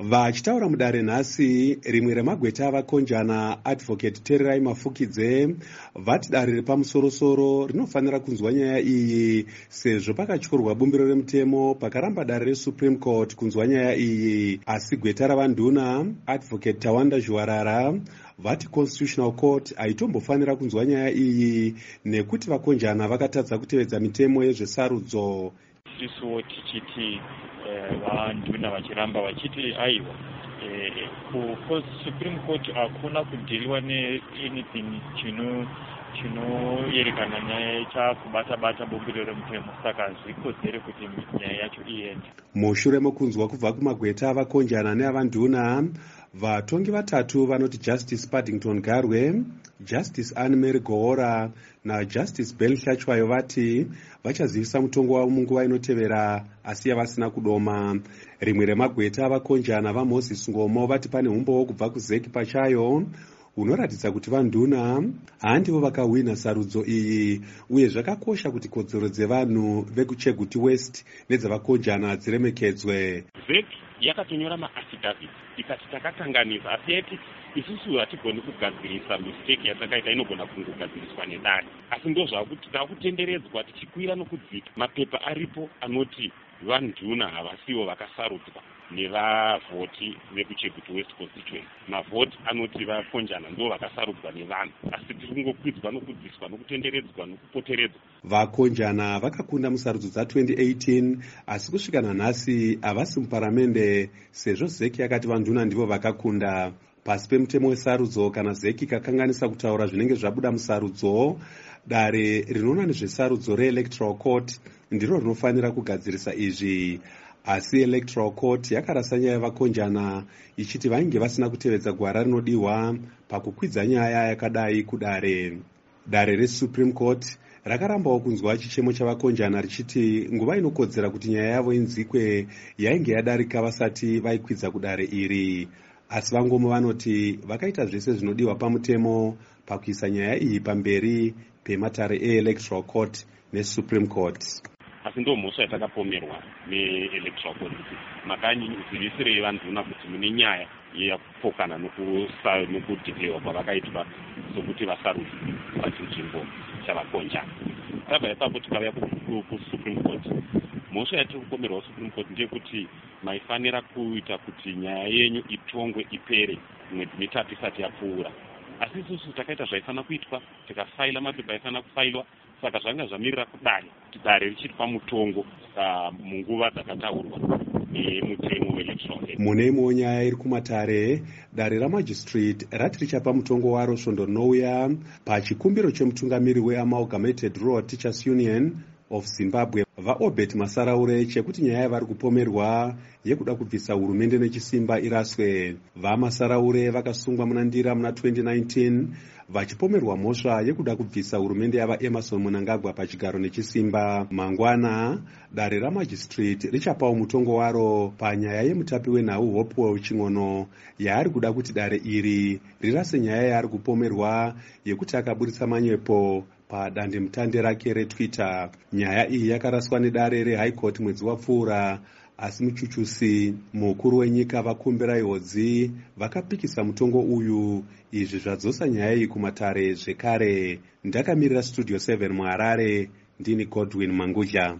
vachitaura mudare nhasi rimwe remagweta avakonjana advocate tererai mafukidze vati dare repamusorosoro rinofanira kunzwa nyaya iyi sezvo pakatyorwa bumbiro remutemo pakaramba dare resupreme court kunzwa nyaya iyi. Asi gweta ravanduna advocate tawanda zhuwarara vati constitutional court haitombofanira kunzwa nyaya iyi nekuti vakonjana vakatadza kutevedza mitemo yezvesarudzo isuwo tichiti eh, vanduna vachiramba vachiti aiwa eh, kusupreme court hakuna kudhiriwa neanything chinoyerekana nyaya chakubata-bata bumbiro remutemo saka zvikodzere kuti nyaya yacho iende. Mushure mekunzwa kubva kumagweta avakonjana neavanduna vatongi vatatu vanoti justice paddington garwe justice anne mary gohora najustice ben hlachwayo vati vachazivisa mutongo wavo munguva inotevera asi yavasina kudoma. Rimwe remagweta avakonjana vamoses ngomo vati pane umbowo kubva kuzeki pachayo hunoratidza kuti vanduna. Handivo vakahwina sarudzo iyi. Uye zvakakosha kuti kodzero dzevanhu vekucheguti west nedzavakonjana dziremekedzwe. Zeki yakatonyora maafidhavhit ikati takakanganisa asi yaiti isusu hatigoni kugadzirisa misteki yatakaita inogona kungogadziriswa nedare asi ndo zvakuti taakutenderedzwa tichikwira nokudzika. Mapepa aripo anoti vanduna havasivo vakasarudzwa nevavhoti vekucheguti west constituency mavhoti anoti vakonjana ndo vakasarudzwa nevanhu asi tiri kungokwidzwa nokudziswa nokutenderedzwa nokupoteredzwa. Vakonjana vakakunda musarudzo dza2018 asi kusvika nanhasi havasi muparamende sezvo zeki yakati vanduna ndivo vakakunda. Pasi pemutemo wesarudzo kana zeki ikakanganisa kutaura zvinenge zvabuda musarudzo dare rinoona nezvesarudzo reelectoral court ndiro rinofanira kugadzirisa izvi asi electoral court yakarasa nyaya yavakonjana ichiti vainge vasina kutevedza gwara rinodiwa pakukwidza nyaya yakadai kudare. Dare resupreme court rakarambawo kunzwa chichemo chavakonjana richiti nguva inokodzera kuti nyaya yavo inzikwe yainge yadarika vasati vaikwidza kudare iri. Asi vangomo vanoti vakaita zvese zvinodiwa pamutemo pakuisa nyaya iyi pamberi pematare eelectoral court nesupreme court asi ndo mhosva yatakapomerwa neelectoral court makanzivisirei vanduna kuti mune nyaya yakupokana nokudhiklewa kwavakaitwa sokuti vasarudzi pachinzvimbo chavakonjana tabva ipapo tikauya kusupreme court. Mhosva yatiri kupomerwa kusupreme court ndeyekuti maifanira kuita kuti nyaya yenyu itongwe ipere mwedzi mitatu isati yapfuura. Asi isusu takaita zvaifanira kuitwa tikafaila mapepa aifanira kufailwa saka zvanga zvamirira kudare kuti dare richiri pamutongo munguva dzakataurwa nemutemo welectoral mune imwewo nyaya iri kumatare dare ramagistrate rati richapa mutongo waro svondo rinouya pachikumbiro chemutungamiri weamalgamated rural teachers union of zimbabwe. Vaobert masaraure chekuti nyaya yavari kupomerwa yekuda kubvisa hurumende nechisimba iraswe. Vamasaraure vakasungwa muna ndira muna 2019 vachipomerwa mhosva yekuda kubvisa hurumende yavaemarson munangagwa pachigaro nechisimba. Mangwana dare ramagistrate richapawo mutongo waro panyaya yemutapi wenhau hopewell ching'ono yaari kuda kuti dare iri rirase nyaya yaari kupomerwa yekuti akaburitsa manyepo padandemutande rake retwitter. Nyaya iyi yakaraswa nedare rehigh court mwedzi wapfuura asi muchuchusi mukuru wenyika vakumbira ihodzi vakapikisa mutongo uyu. Izvi zvadzosa nyaya iyi kumatare zvekare. Ndakamirira studio 7 muharare ndini godwin mangudya